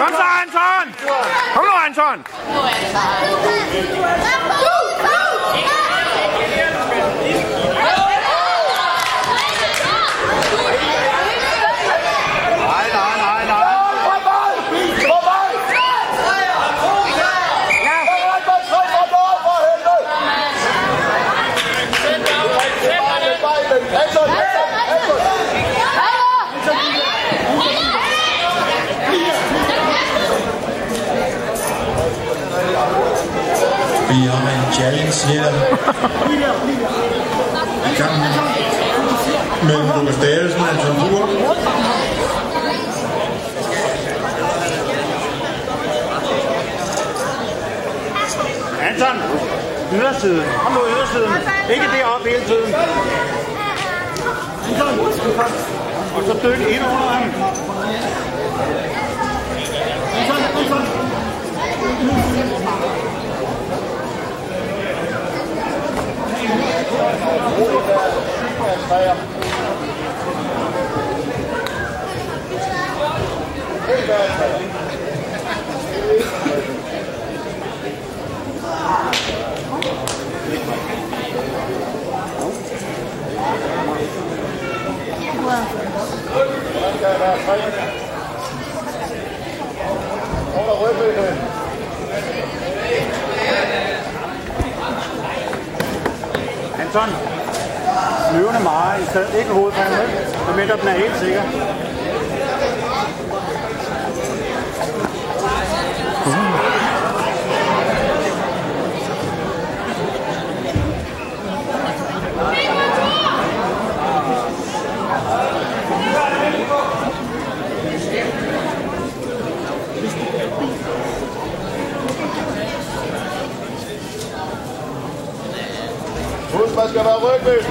Anton! Kom nu, Anton! Nej, nej, Vi har en challenge her. I gang mellem Lukas Davidsen og Anton Bur. Anton! Ydersiden. Kom nu, ydersiden. Ikke deroppe hele tiden. Og så dyk ind under ham. Anton, flyvende meget i stedet. Ikke hovedpanden, men Medmindre den er helt sikker. Fußball, aber rückwärts.